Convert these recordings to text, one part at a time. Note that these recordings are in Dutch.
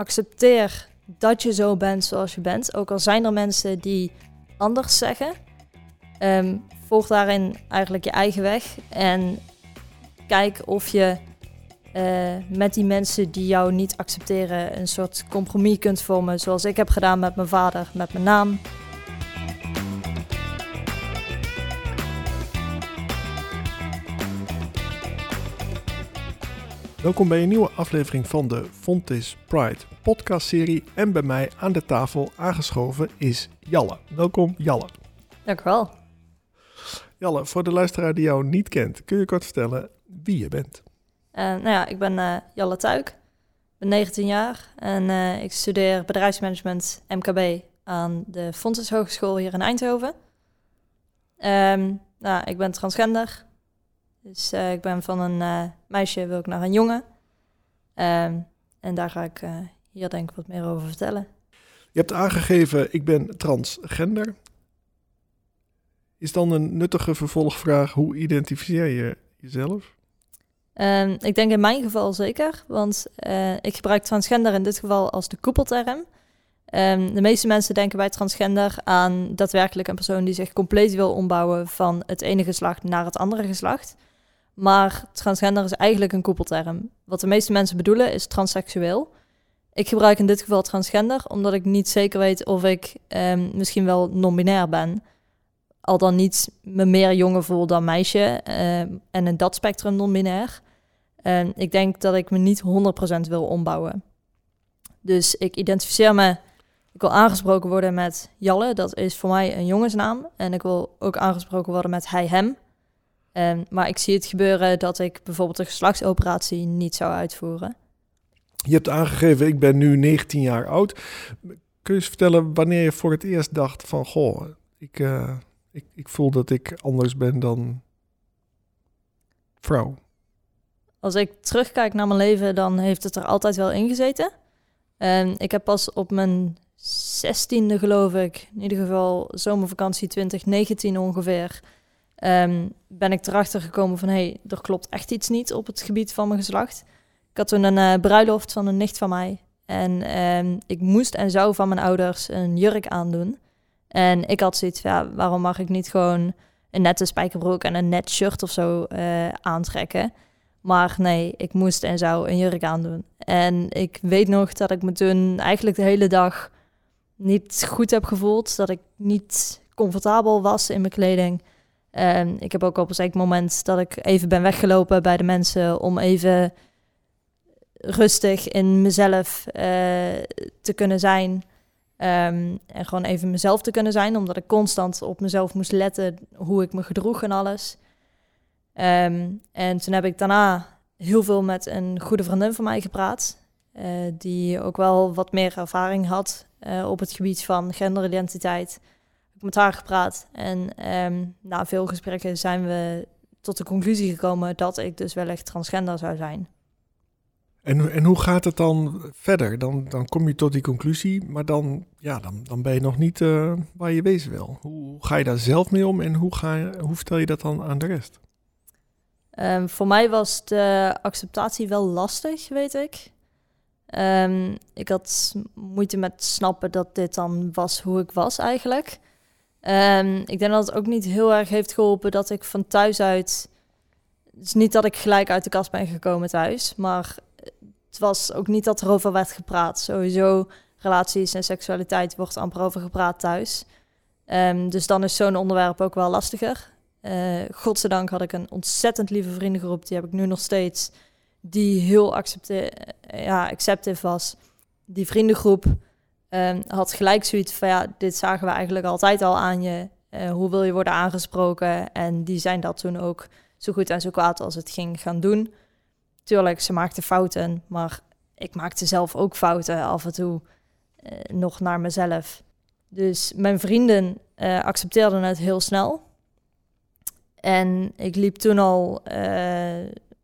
accepteer dat je zo bent zoals je bent. Ook al zijn er mensen die anders zeggen. Ehm, volg daarin eigenlijk je eigen weg. En kijk of je eh, met die mensen die jou niet accepteren een soort compromis kunt vormen. Zoals ik heb gedaan met mijn vader, met mijn naam. Welkom bij een nieuwe aflevering van de Fontis Pride podcastserie. En bij mij aan de tafel aangeschoven is Jalle. Welkom Jalle. Dank u wel. Jalle, voor de luisteraar die jou niet kent, kun je kort vertellen wie je bent? Uh, nou ja, ik ben uh, Jalle Tuik, ik ben 19 jaar en uh, ik studeer bedrijfsmanagement MKB aan de Fontis Hogeschool hier in Eindhoven. Um, nou, ik ben transgender, dus uh, ik ben van een uh, meisje wil ik naar een jongen. Um, en daar ga ik uh, hier denk ik wat meer over vertellen. Je hebt aangegeven, ik ben transgender. Is dan een nuttige vervolgvraag, hoe identificeer je jezelf? Um, ik denk in mijn geval zeker, want ik gebruik transgender in dit geval als de koepelterm. Um, de meeste mensen denken bij transgender aan daadwerkelijk een persoon die zich compleet wil ombouwen van het ene geslacht naar het andere geslacht. Maar transgender is eigenlijk een koepelterm. Wat de meeste mensen bedoelen is transseksueel. Ik gebruik in dit geval transgender, omdat ik niet zeker weet of ik um, misschien wel non-binair ben. Al dan niet me meer jongen voel dan meisje. Um, en in dat spectrum non-binair. Ik denk dat ik me niet 100% wil ombouwen. Dus ik identificeer me. Ik wil aangesproken worden met Jalle. Dat is voor mij een jongensnaam. En ik wil ook aangesproken worden met hij, hem. Um, maar ik zie het gebeuren dat ik bijvoorbeeld een geslachtsoperatie niet zou uitvoeren. Je hebt aangegeven, ik ben nu 19 jaar oud. Kun je eens vertellen wanneer je voor het eerst dacht van... Goh, ik, uh, ik, ik voel dat ik anders ben dan vrouw? Als ik terugkijk naar mijn leven, dan heeft het er altijd wel in gezeten. Um, ik heb pas op mijn zestiende, geloof ik, in ieder geval zomervakantie 2019 ongeveer um, ben ik erachter gekomen van hé, hey, er klopt echt iets niet op het gebied van mijn geslacht. Ik had toen een uh, bruiloft van een nicht van mij. En um, ik moest en zou van mijn ouders een jurk aandoen. En ik had zoiets ja, waarom mag ik niet gewoon een nette spijkerbroek en een net shirt of zo uh, aantrekken? Maar nee, ik moest en zou een jurk aandoen. En ik weet nog dat ik me toen eigenlijk de hele dag niet goed heb gevoeld. Dat ik niet comfortabel was in mijn kleding. Ik heb ook op een zeker moment dat ik even ben weggelopen bij de mensen om even rustig in mezelf uh, te kunnen zijn. Um, en gewoon even mezelf te kunnen zijn, omdat ik constant op mezelf moest letten hoe ik me gedroeg en alles. Um, en toen heb ik daarna heel veel met een goede vriendin van mij gepraat, uh, die ook wel wat meer ervaring had uh, op het gebied van genderidentiteit met haar gepraat. En um, na veel gesprekken zijn we tot de conclusie gekomen dat ik dus wellicht transgender zou zijn. En, en hoe gaat het dan verder? Dan, dan kom je tot die conclusie, maar dan, ja, dan, dan ben je nog niet uh, waar je wezen wil. Hoe ga je daar zelf mee om en hoe, ga je, hoe vertel je dat dan aan de rest? Um, voor mij was de acceptatie wel lastig, weet ik. Um, ik had moeite met snappen dat dit dan was hoe ik was eigenlijk. Um, ik denk dat het ook niet heel erg heeft geholpen dat ik van thuis uit. Het is niet dat ik gelijk uit de kast ben gekomen thuis, maar het was ook niet dat er over werd gepraat. Sowieso relaties en seksualiteit wordt amper over gepraat thuis. Um, dus dan is zo'n onderwerp ook wel lastiger. Uh, godzijdank had ik een ontzettend lieve vriendengroep, die heb ik nu nog steeds, die heel accepte ja, acceptief was. Die vriendengroep um, had gelijk zoiets van ja, dit zagen we eigenlijk altijd al aan je. Uh, hoe wil je worden aangesproken? En die zijn dat toen ook zo goed en zo kwaad als het ging gaan doen. Tuurlijk, ze maakten fouten, maar ik maakte zelf ook fouten af en toe uh, nog naar mezelf. Dus mijn vrienden uh, accepteerden het heel snel. En ik liep toen al,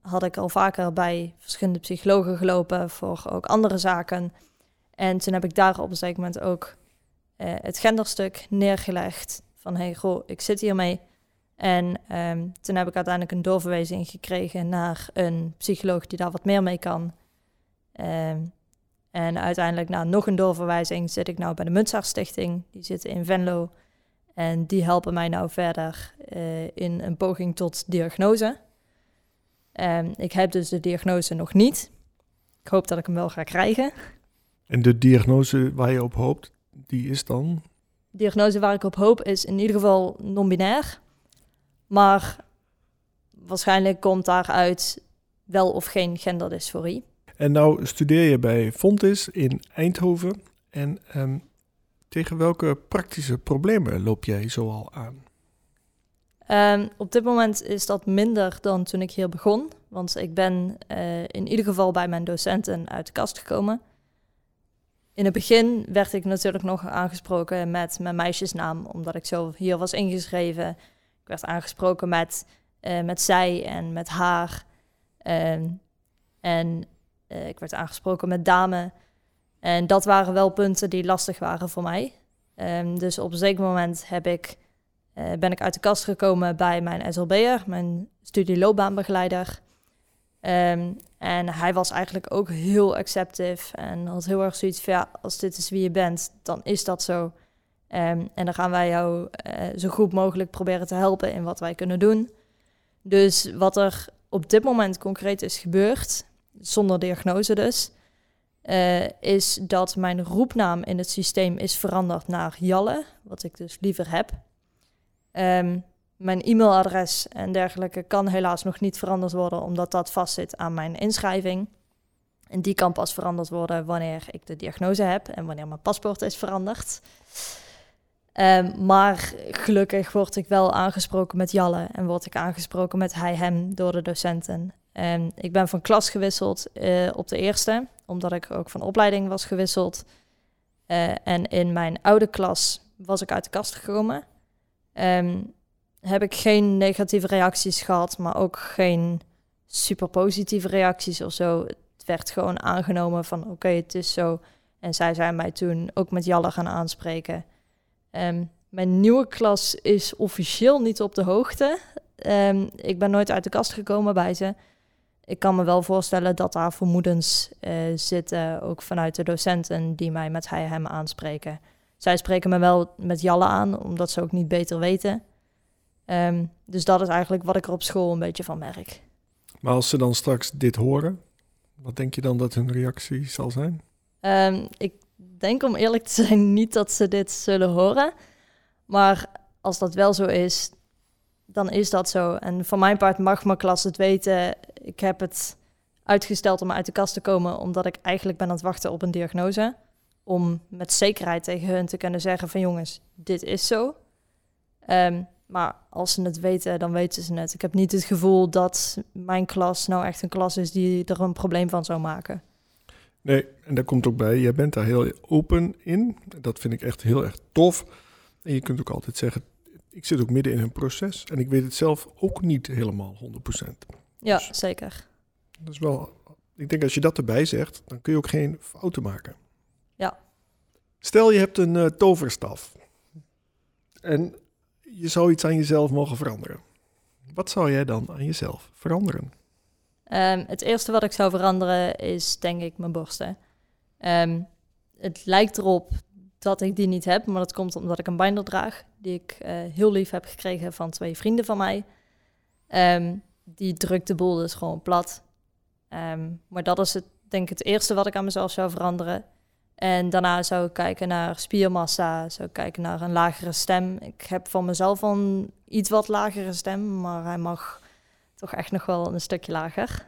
had ik al vaker bij verschillende psychologen gelopen voor ook andere zaken. En toen heb ik daar op een zeker moment ook uh, het genderstuk neergelegd. Van hey, goh, ik zit hiermee. En um, toen heb ik uiteindelijk een doorverwijzing gekregen naar een psycholoog die daar wat meer mee kan. Um, En uiteindelijk na nog een doorverwijzing zit ik nou bij de Muntzaag Stichting. Die zitten in Venlo. En die helpen mij nou verder uh, in een poging tot diagnose. Um, ik heb dus de diagnose nog niet. Ik hoop dat ik hem wel ga krijgen. En de diagnose waar je op hoopt, die is dan? De diagnose waar ik op hoop is in ieder geval non-binair. Maar waarschijnlijk komt daaruit wel of geen genderdysforie. En nou studeer je bij Fontis in Eindhoven. En um, tegen welke praktische problemen loop jij zoal aan? Um, op dit moment is dat minder dan toen ik hier begon. Want ik ben uh, in ieder geval bij mijn docenten uit de kast gekomen. In het begin werd ik natuurlijk nog aangesproken met mijn meisjesnaam, omdat ik zo hier was ingeschreven. Ik werd aangesproken met, uh, met zij en met haar. Um, en uh, ik werd aangesproken met dame. En dat waren wel punten die lastig waren voor mij. Um, dus op een zeker moment heb ik, uh, ben ik uit de kast gekomen bij mijn SLB'er, mijn studieloopbaanbegeleider. Um, en hij was eigenlijk ook heel acceptive en had heel erg zoiets van, ja, als dit is wie je bent, dan is dat zo. Um, en dan gaan wij jou uh, zo goed mogelijk proberen te helpen in wat wij kunnen doen. Dus wat er op dit moment concreet is gebeurd, zonder diagnose dus, uh, is dat mijn roepnaam in het systeem is veranderd naar Jalle, wat ik dus liever heb. Um, mijn e-mailadres en dergelijke kan helaas nog niet veranderd worden, omdat dat vastzit aan mijn inschrijving. En die kan pas veranderd worden wanneer ik de diagnose heb en wanneer mijn paspoort is veranderd. Um, maar gelukkig word ik wel aangesproken met Jalle en word ik aangesproken met hij, hem door de docenten. Um, ik ben van klas gewisseld uh, op de eerste, omdat ik ook van opleiding was gewisseld. Uh, en in mijn oude klas was ik uit de kast gekomen. Um, heb ik geen negatieve reacties gehad, maar ook geen super positieve reacties of zo. Het werd gewoon aangenomen van oké, het is zo. En zij zijn mij toen ook met Jalle gaan aanspreken. Um, mijn nieuwe klas is officieel niet op de hoogte. Um, ik ben nooit uit de kast gekomen bij ze. Ik kan me wel voorstellen dat daar vermoedens uh, zitten, ook vanuit de docenten die mij met hij hem aanspreken. Zij spreken me wel met Jalle aan, omdat ze ook niet beter weten. Um, dus dat is eigenlijk wat ik er op school een beetje van merk. Maar als ze dan straks dit horen, wat denk je dan dat hun reactie zal zijn? Um, ik denk om eerlijk te zijn niet dat ze dit zullen horen. Maar als dat wel zo is, dan is dat zo. En van mijn part mag mijn klas het weten. Ik heb het uitgesteld om uit de kast te komen, omdat ik eigenlijk ben aan het wachten op een diagnose. Om met zekerheid tegen hun te kunnen zeggen van jongens, dit is zo. Um, maar als ze het weten, dan weten ze het. Ik heb niet het gevoel dat mijn klas nou echt een klas is die er een probleem van zou maken. Nee, en daar komt ook bij, jij bent daar heel open in. Dat vind ik echt heel erg tof. En je kunt ook altijd zeggen, ik zit ook midden in een proces. En ik weet het zelf ook niet helemaal 100%. Ja, dus, zeker. Dat is wel, ik denk als je dat erbij zegt, dan kun je ook geen fouten maken. Ja. Stel je hebt een uh, toverstaf. En je zou iets aan jezelf mogen veranderen. Wat zou jij dan aan jezelf veranderen? Um, het eerste wat ik zou veranderen is denk ik mijn borsten. Um, het lijkt erop dat ik die niet heb, maar dat komt omdat ik een binder draag, die ik uh, heel lief heb gekregen van twee vrienden van mij. Um, die drukt de boel dus gewoon plat. maar dat is het, denk ik het eerste wat ik aan mezelf zou veranderen. En daarna zou ik kijken naar spiermassa, zou ik kijken naar een lagere stem. Ik heb van mezelf een iets wat lagere stem, maar hij mag toch echt nog wel een stukje lager.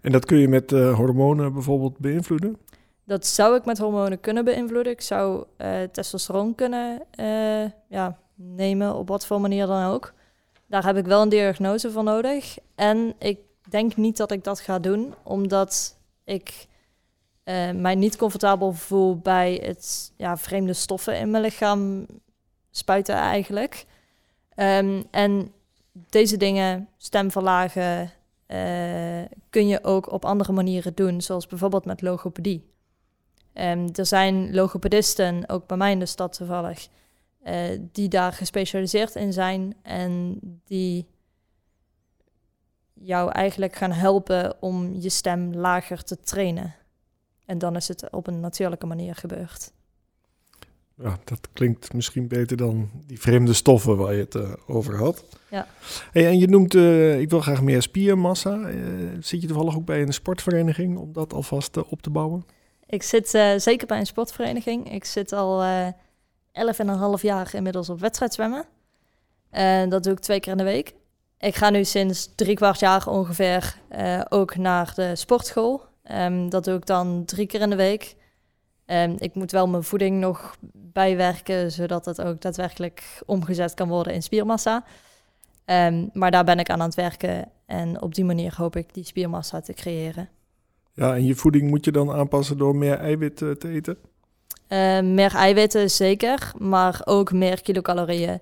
En dat kun je met uh, hormonen bijvoorbeeld beïnvloeden? Dat zou ik met hormonen kunnen beïnvloeden. Ik zou uh, testosteron kunnen uh, ja, nemen, op wat voor manier dan ook. Daar heb ik wel een diagnose voor nodig. En ik denk niet dat ik dat ga doen, omdat ik uh, mij niet comfortabel voel bij het ja, vreemde stoffen in mijn lichaam spuiten eigenlijk. Um, en deze dingen, stem verlagen, uh, kun je ook op andere manieren doen, zoals bijvoorbeeld met logopedie. Um, er zijn logopedisten, ook bij mij in de stad toevallig, uh, die daar gespecialiseerd in zijn en die jou eigenlijk gaan helpen om je stem lager te trainen. En dan is het op een natuurlijke manier gebeurd. Ja, dat klinkt misschien beter dan die vreemde stoffen waar je het uh, over had. Ja. Hey, en je noemt, uh, ik wil graag meer spiermassa. Uh, zit je toevallig ook bij een sportvereniging om dat alvast op te bouwen? Ik zit zeker bij een sportvereniging. Ik zit al elf en een half jaar inmiddels op wedstrijdzwemmen. En dat doe ik twee keer in de week. Ik ga nu sinds drie kwart jaar ongeveer ook naar de sportschool. Um, dat doe ik dan drie keer in de week. Um, ik moet wel mijn voeding nog bijwerken, zodat het ook daadwerkelijk omgezet kan worden in spiermassa. Um, maar daar ben ik aan aan het werken en op die manier hoop ik die spiermassa te creëren. Ja, en je voeding moet je dan aanpassen door meer eiwit uh, te eten? Uh, meer eiwitten zeker, maar ook meer kilocalorieën.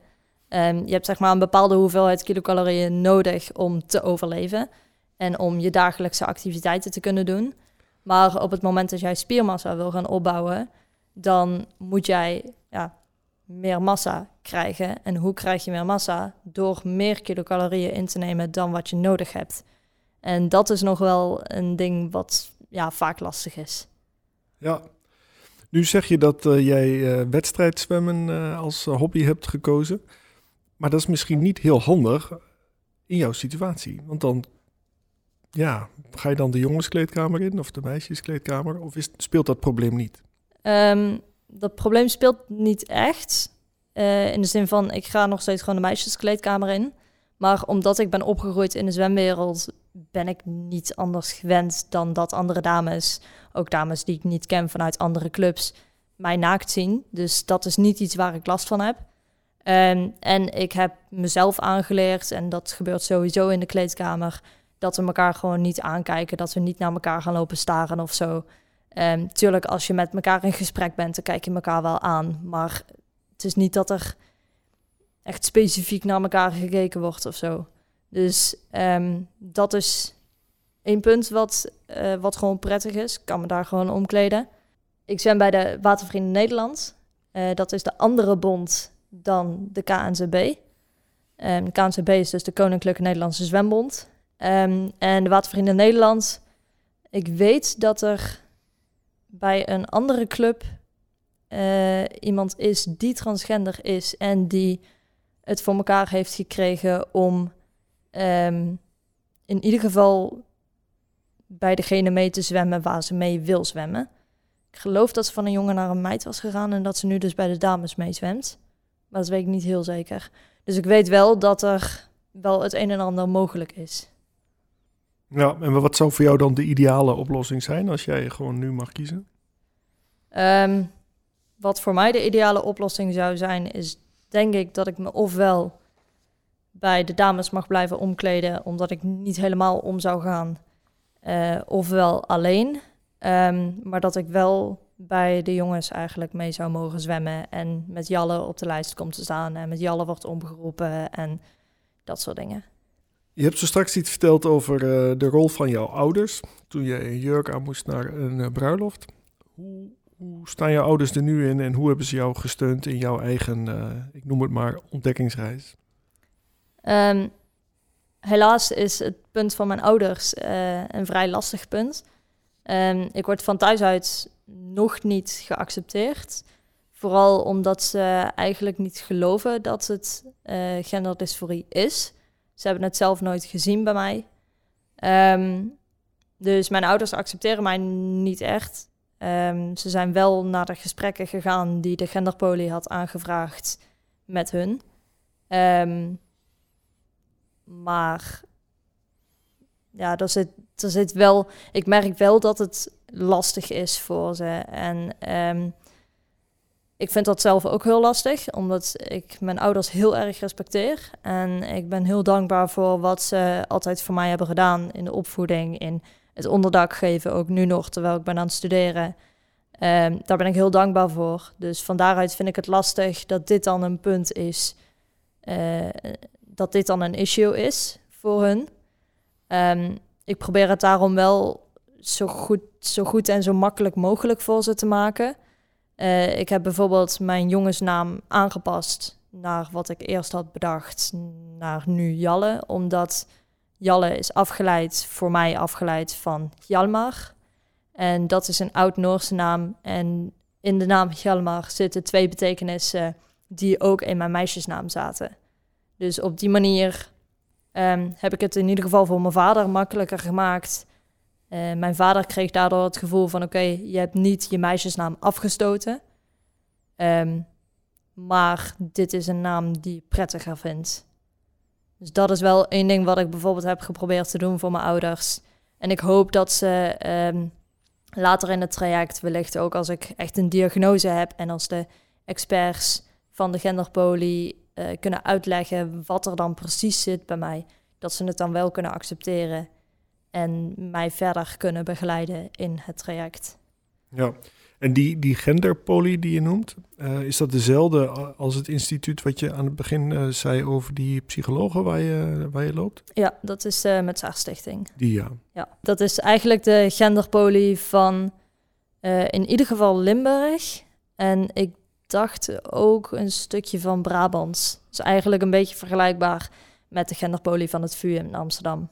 Um, je hebt zeg maar een bepaalde hoeveelheid kilocalorieën nodig om te overleven en om je dagelijkse activiteiten te kunnen doen. Maar op het moment dat jij spiermassa wil gaan opbouwen, dan moet jij ja, meer massa krijgen. En hoe krijg je meer massa? Door meer kilocalorieën in te nemen dan wat je nodig hebt. En dat is nog wel een ding wat ja, vaak lastig is. Ja, nu zeg je dat uh, jij uh, wedstrijdzwemmen uh, als hobby hebt gekozen. Maar dat is misschien niet heel handig in jouw situatie. Want dan ja, ga je dan de jongenskleedkamer in of de meisjeskleedkamer? Of speelt dat probleem niet? Um, dat probleem speelt niet echt. Uh, in de zin van, ik ga nog steeds gewoon de meisjeskleedkamer in. Maar omdat ik ben opgegroeid in de zwemwereld, ben ik niet anders gewend dan dat andere dames, ook dames die ik niet ken vanuit andere clubs, mij naakt zien. Dus dat is niet iets waar ik last van heb. Um, en ik heb mezelf aangeleerd, en dat gebeurt sowieso in de kleedkamer, dat we elkaar gewoon niet aankijken, dat we niet naar elkaar gaan lopen staren of zo. Um, tuurlijk, als je met elkaar in gesprek bent, dan kijk je elkaar wel aan. Maar het is niet dat er echt specifiek naar elkaar gekeken wordt of zo. Dus um, dat is één punt wat, uh, wat gewoon prettig is. Ik kan me daar gewoon omkleden. Ik zwem bij de Watervrienden Nederland. Uh, dat is de andere bond dan de KNZB. Um, ehm, de KNZB is dus de Koninklijke Nederlandse Zwembond. Um, en de Watervrienden Nederland. Ik weet dat er bij een andere club uh, iemand is die transgender is en die het voor elkaar heeft gekregen om um, in ieder geval bij degene mee te zwemmen waar ze mee wil zwemmen. Ik geloof dat ze van een jongen naar een meid was gegaan en dat ze nu dus bij de dames meezwemt. Maar dat weet ik niet heel zeker. Dus ik weet wel dat er wel het een en ander mogelijk is. Ja, en wat zou voor jou dan de ideale oplossing zijn als jij gewoon nu mag kiezen? Um, wat voor mij de ideale oplossing zou zijn, is denk ik dat ik me ofwel bij de dames mag blijven omkleden, omdat ik niet helemaal om zou gaan, uh, ofwel alleen. Um, maar dat ik wel bij de jongens eigenlijk mee zou mogen zwemmen en met Jalle op de lijst komt te staan en met Jalle wordt omgeroepen en dat soort dingen. Je hebt zo straks iets verteld over uh, de rol van jouw ouders toen je een jurk aan moest naar een uh, bruiloft. Hoe, hoe, staan jouw ouders er nu in en hoe hebben ze jou gesteund in jouw eigen, uh, ik noem het maar, ontdekkingsreis? Um, helaas is het punt van mijn ouders een vrij lastig punt. Um, ik word van thuis uit nog niet geaccepteerd. Vooral omdat ze eigenlijk niet geloven dat het genderdysforie is. Ze hebben het zelf nooit gezien bij mij. Um, dus mijn ouders accepteren mij niet echt. Um, ze zijn wel naar de gesprekken gegaan die de genderpolie had aangevraagd met hun. Um, maar ja, er zit, er zit wel. Ik merk wel dat het lastig is voor ze. En um, ik vind dat zelf ook heel lastig, omdat ik mijn ouders heel erg respecteer. En ik ben heel dankbaar voor wat ze altijd voor mij hebben gedaan in de opvoeding, in het onderdak geven, ook nu nog terwijl ik ben aan het studeren. Um, daar ben ik heel dankbaar voor. Dus van daaruit vind ik het lastig dat dit dan een punt is, uh, dat dit dan een issue is voor hun. Um, ik probeer het daarom wel zo goed, zo goed en zo makkelijk mogelijk voor ze te maken. Uh, ik heb bijvoorbeeld mijn jongensnaam aangepast naar wat ik eerst had bedacht, naar nu Jalle, omdat Jalle is afgeleid, voor mij afgeleid van Jalmar. En dat is een oud-Noorse naam. En in de naam Hjalmar zitten twee betekenissen die ook in mijn meisjesnaam zaten. Dus op die manier ehm, heb ik het in ieder geval voor mijn vader makkelijker gemaakt. Uh, mijn vader kreeg daardoor het gevoel van: oké, je hebt niet je meisjesnaam afgestoten. Um, maar dit is een naam die ik prettiger vind. Dus dat is wel één ding wat ik bijvoorbeeld heb geprobeerd te doen voor mijn ouders. En ik hoop dat ze um, later in het traject, wellicht ook als ik echt een diagnose heb en als de experts van de genderpolie uh, kunnen uitleggen wat er dan precies zit bij mij, dat ze het dan wel kunnen accepteren en mij verder kunnen begeleiden in het traject. Ja, en die, die genderpolie die je noemt, uh, is dat dezelfde als het instituut wat je aan het begin uh, zei over die psychologen waar je, waar je loopt? Ja, dat is uh, met Stichting. Die ja. Ja, dat is eigenlijk de genderpolie van in ieder geval Limburg. En ik dacht ook een stukje van Brabant. Dus eigenlijk een beetje vergelijkbaar met de genderpolie van het VU in Amsterdam.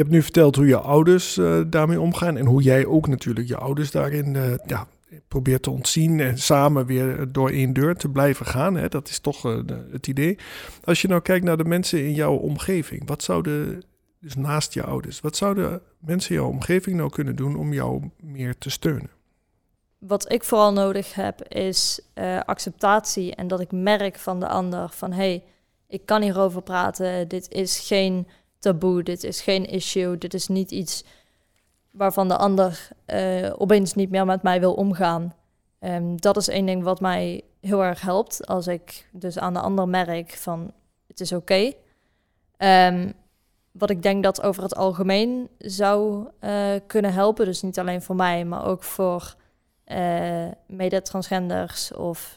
Hebt nu verteld hoe je ouders uh, daarmee omgaan en hoe jij ook natuurlijk je ouders daarin uh, ja, probeert te ontzien en samen weer door één deur te blijven gaan. Hè? Dat is toch uh, het idee. Als je nou kijkt naar de mensen in jouw omgeving, wat zouden, dus naast je ouders, wat zouden mensen in jouw omgeving nou kunnen doen om jou meer te steunen? Wat ik vooral nodig heb is acceptatie en dat ik merk van de ander van hey, ik kan hierover praten, dit is geen taboe, dit is geen issue, dit is niet iets waarvan de ander uh, opeens niet meer met mij wil omgaan. Um, dat is één ding wat mij heel erg helpt. Als ik dus aan de ander merk van het is oké. Um, wat ik denk dat over het algemeen zou uh, kunnen helpen. Dus niet alleen voor mij, maar ook voor uh, mede-transgenders of,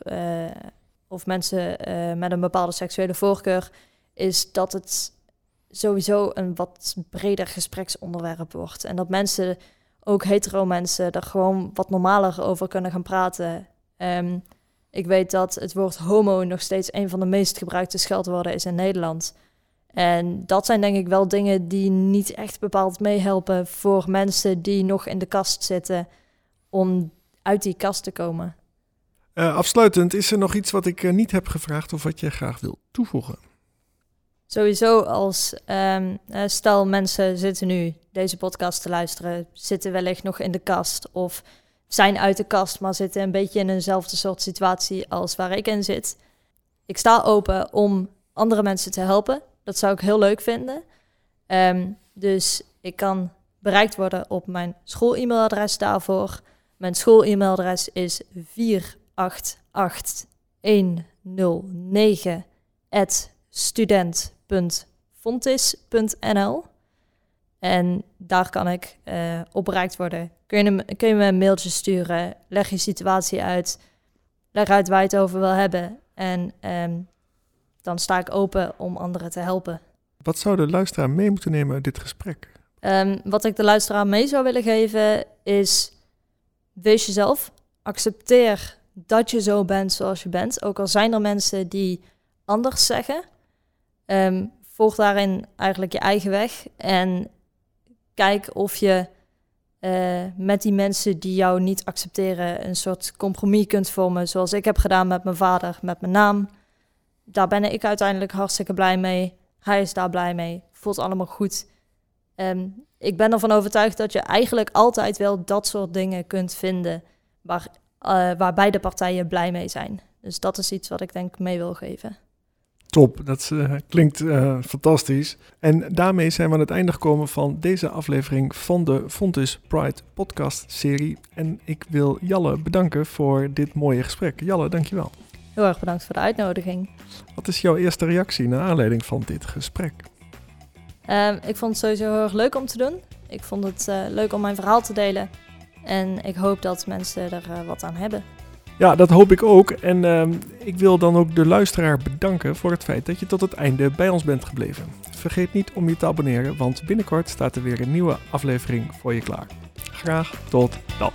of mensen met een bepaalde seksuele voorkeur. Is dat het sowieso een wat breder gespreksonderwerp wordt. En dat mensen, ook hetero mensen, er gewoon wat normaler over kunnen gaan praten. Um, ik weet dat het woord homo nog steeds een van de meest gebruikte scheldwoorden is in Nederland. En dat zijn denk ik wel dingen die niet echt bepaald meehelpen voor mensen die nog in de kast zitten om uit die kast te komen. Uh, afsluitend, is er nog iets wat ik uh, niet heb gevraagd of wat je graag wil toevoegen? Sowieso als um, stel mensen zitten nu deze podcast te luisteren, zitten wellicht nog in de kast of zijn uit de kast, maar zitten een beetje in eenzelfde soort situatie als waar ik in zit. Ik sta open om andere mensen te helpen. Dat zou ik heel leuk vinden. Um, dus ik kan bereikt worden op mijn school-e-mailadres daarvoor. Mijn school-e-mailadres is 488109 student.fontis.nl. En daar kan ik uh, op bereikt worden. Kun je, kun je me een mailtje sturen, leg je situatie uit, leg uit waar je het over wil hebben. En um, dan sta ik open om anderen te helpen. Wat zou de luisteraar mee moeten nemen uit dit gesprek? Um, wat ik de luisteraar mee zou willen geven is: wees jezelf. Accepteer dat je zo bent zoals je bent. Ook al zijn er mensen die anders zeggen. Um, volg daarin eigenlijk je eigen weg en kijk of je uh, met die mensen die jou niet accepteren een soort compromis kunt vormen, zoals ik heb gedaan met mijn vader, met mijn naam. Daar ben ik uiteindelijk hartstikke blij mee. Hij is daar blij mee. Voelt allemaal goed. Um, ik ben ervan overtuigd dat je eigenlijk altijd wel dat soort dingen kunt vinden waar, waar beide partijen blij mee zijn. Dus dat is iets wat ik denk mee wil geven. Top, dat uh, klinkt uh, fantastisch. En daarmee zijn we aan het einde gekomen van deze aflevering van de Fontes Pride podcast serie. En ik wil Jalle bedanken voor dit mooie gesprek. Jalle, dankjewel. Heel erg bedankt voor de uitnodiging. Wat is jouw eerste reactie naar aanleiding van dit gesprek? Uh, ik vond het sowieso heel erg leuk om te doen. Ik vond het uh, leuk om mijn verhaal te delen. En ik hoop dat mensen er wat aan hebben. Ja, dat hoop ik ook. En uh, ik wil dan ook de luisteraar bedanken voor het feit dat je tot het einde bij ons bent gebleven. Vergeet niet om je te abonneren, want binnenkort staat er weer een nieuwe aflevering voor je klaar. Graag tot dan.